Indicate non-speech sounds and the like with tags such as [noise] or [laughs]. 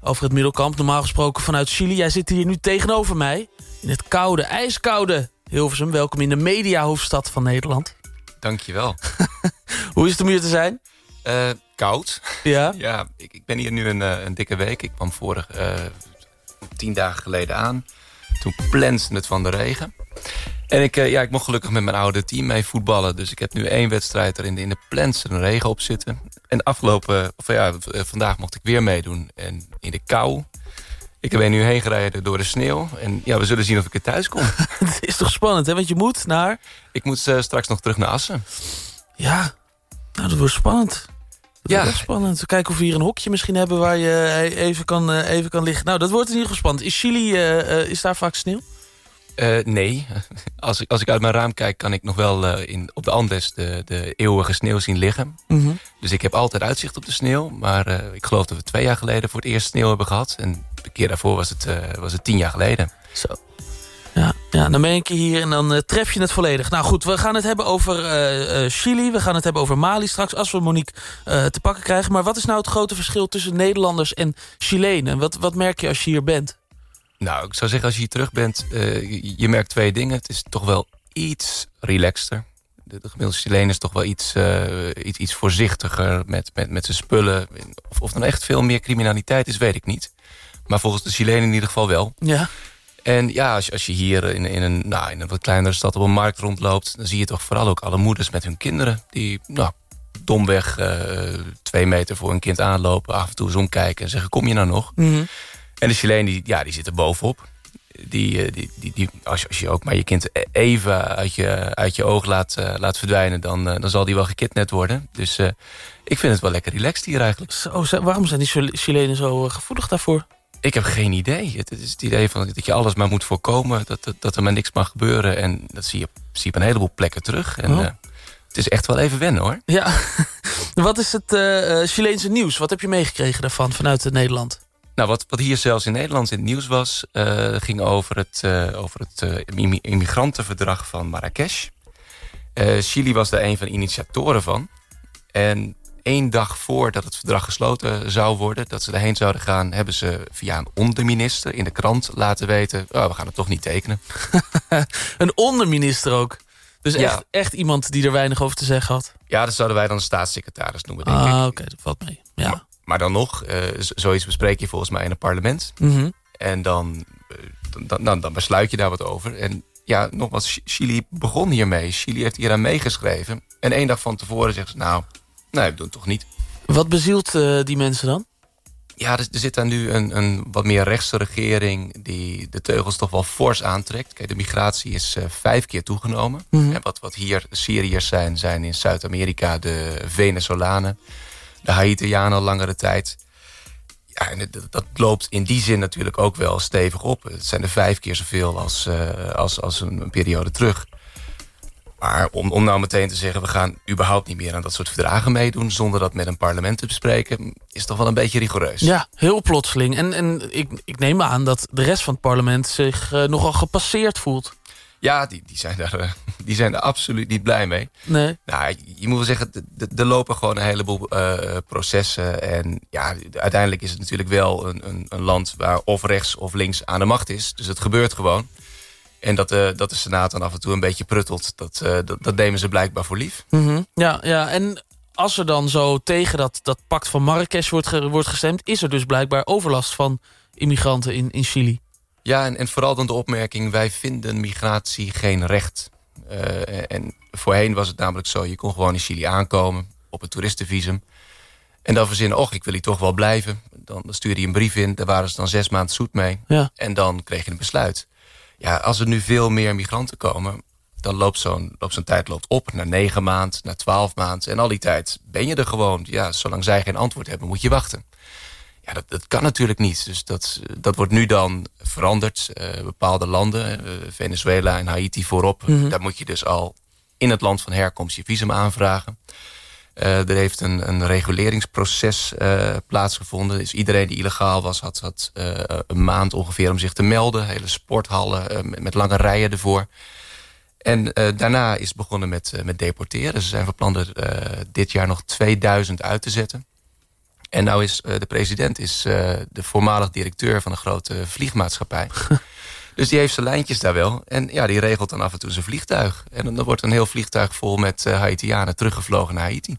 over het middelkamp. Normaal gesproken vanuit Chili. Jij zit hier nu tegenover mij. In het koude, ijskoude Hilversum. Welkom in de mediahoofdstad van Nederland. Dankjewel. [laughs] Hoe is het om hier te zijn? Uh, koud. Ja? [laughs] ja, ik, ik, ben hier nu een, een dikke week. Ik kwam vorig uh, tien dagen geleden aan. Toen plensde het van de regen. En ik, ja, ik mocht gelukkig met mijn oude team mee voetballen. Dus ik heb nu één wedstrijd er in de, in de plensende regen op zitten. En afgelopen, of ja, vandaag mocht ik weer meedoen. En in de kou. Ik ben nu heen gereden door de sneeuw. En ja, we zullen zien of ik er thuis kom. [laughs] Het is toch spannend, hè? Want je moet naar... Ik moet uh, straks nog terug naar Assen. Ja, nou, dat wordt spannend. Dat ja. wordt spannend. Kijken of we hier een hokje misschien hebben... waar je even kan, even kan liggen. Nou, dat wordt in ieder geval spannend. Is Chili, uh, is daar vaak sneeuw? Uh, nee, [laughs] als ik, als ik uit mijn raam kijk... kan ik nog wel uh, in, op de Andes de, de eeuwige sneeuw zien liggen. Mm -hmm. Dus ik heb altijd uitzicht op de sneeuw. Maar uh, ik geloof dat we twee jaar geleden voor het eerst sneeuw hebben gehad. En de keer daarvoor was het, was het tien jaar geleden. Zo. Ja, ja, dan ben ik hier en dan tref je het volledig. Nou goed, we gaan het hebben over Chili. We gaan het hebben over Mali straks, als we Monique te pakken krijgen. Maar wat is nou het grote verschil tussen Nederlanders en Chilenen? Wat, wat merk je als je hier bent? Nou, ik zou zeggen, als je hier terug bent, uh, je merkt twee dingen. Het is toch wel iets relaxter. De, de gemiddelde Chileen is toch wel iets, uh, iets, iets voorzichtiger met, met, met zijn spullen. Of, of dan echt veel meer criminaliteit is, weet ik niet. Maar volgens de Chilenen in ieder geval wel. Ja. En ja, als je, als je hier in, in, een, nou, in een wat kleinere stad op een markt rondloopt... dan zie je toch vooral ook alle moeders met hun kinderen... die nou, domweg uh, twee meter voor een kind aanlopen... af en toe eens omkijken en zeggen, kom je nou nog? Mm -hmm. En de Chileen, die, ja, die zit er bovenop. Die, die, die, die, als, je, als je ook maar je kind even uit je, uit je oog laat, uh, laat verdwijnen... Dan, uh, dan zal die wel gekidnapt worden. Dus uh, ik vind het wel lekker relaxed hier eigenlijk. Zo, waarom zijn die Chilenen zo gevoelig daarvoor? Ik heb geen idee. Het is het idee van dat je alles maar moet voorkomen. Dat, dat, dat er maar niks mag gebeuren. En dat zie je, zie je op een heleboel plekken terug. En, oh. het is echt wel even wennen hoor. Ja. [laughs] Wat is het Chileense nieuws? Wat heb je meegekregen daarvan vanuit Nederland? Nou, wat, wat hier zelfs in Nederland in het nieuws was... Uh, ging over het, uh, over het uh, immigrantenverdrag van Marrakesh. Chili was daar een van de initiatoren van. En één dag voordat het verdrag gesloten zou worden... dat ze daarheen zouden gaan... hebben ze via een onderminister in de krant laten weten... Oh, we gaan het toch niet tekenen. [laughs] een onderminister ook? Dus echt, echt iemand die er weinig over te zeggen had? Ja, dat zouden wij dan de staatssecretaris noemen, denk ah, ik. oké, okay, dat valt mee. Ja. Maar, dan nog, uh, zoiets bespreek je volgens mij in een parlement. Mm -hmm. En dan, uh, dan, dan, dan, besluit je daar wat over. En ja, nogmaals, Chili begon hiermee. Chili heeft hier aan meegeschreven. En één dag van tevoren zegt ze, nou, nee, we doen het toch niet. Wat bezielt uh, die mensen dan? Ja, er, er zit daar nu een, een wat meer rechtse regering... die de teugels toch wel fors aantrekt. Kijk, de migratie is uh, vijf keer toegenomen. Mhm. Mm -hmm. En wat, wat hier Syriërs zijn, zijn in Zuid-Amerika de Venezolanen de Haitianen langere tijd. Ja, en dat, dat, loopt in die zin natuurlijk ook wel stevig op. Het zijn er vijf keer zoveel als, uh, als, als een, periode terug. Maar om, om nou meteen te zeggen... we gaan überhaupt niet meer aan dat soort verdragen meedoen... zonder dat met een parlement te bespreken... is toch wel een beetje rigoureus. Ja, heel plotseling. En, en ik, ik neem aan dat de rest van het parlement... zich uh, nogal gepasseerd voelt. Ja, die, die, zijn daar, uh, [laughs] die zijn er absoluut niet blij mee. Nee. Nou, je moet wel zeggen, er lopen gewoon een heleboel uh, processen. En ja, uiteindelijk is het natuurlijk wel een, een, een, land... waar of rechts of links aan de macht is. Dus het gebeurt gewoon. En dat, uh, dat de Senaat dan af en toe een beetje pruttelt... dat, uh, dat, dat nemen ze blijkbaar voor lief. Mm -hmm. Ja, ja, en als er dan zo tegen dat, dat pact van Marrakesh wordt, ge, wordt gestemd... is er dus blijkbaar overlast van immigranten in, in Chili. Ja, en, en vooral dan de opmerking... wij vinden migratie geen recht. Uh, en voorheen was het namelijk zo... je kon gewoon in Chili aankomen op een toeristenvisum... en dan verzinnen, och, ik wil hier toch wel blijven. Dan stuurde je een brief in, daar waren ze dan zes maanden zoet mee. Ja. En dan kreeg je een besluit. Ja, als er nu veel meer migranten komen... dan loopt zo'n zo'n tijd loopt op naar negen maanden, naar twaalf maanden... en al die tijd ben je er gewoon. Ja, zolang zij geen antwoord hebben, moet je wachten. Ja, dat, dat kan natuurlijk niet. Dus dat, dat wordt nu dan veranderd. Uh, bepaalde landen, uh, Venezuela en Haiti voorop... Mhm. Mm -hmm. daar moet je dus al in het land van herkomst je visum aanvragen. Uh, er heeft een, een reguleringsproces plaatsgevonden. Dus iedereen die illegaal was, had, had een maand ongeveer om zich te melden. Hele sporthallen met, met, lange rijen ervoor. En daarna is begonnen met, met deporteren. Ze zijn van plan er dit jaar nog 2000 uit te zetten. En nou is de president is, de voormalig directeur van een grote vliegmaatschappij. [laughs] dus die heeft zijn lijntjes daar wel. En ja, die regelt dan af en toe zijn vliegtuig. En dan, wordt een heel vliegtuig vol met Haitianen teruggevlogen naar Haiti.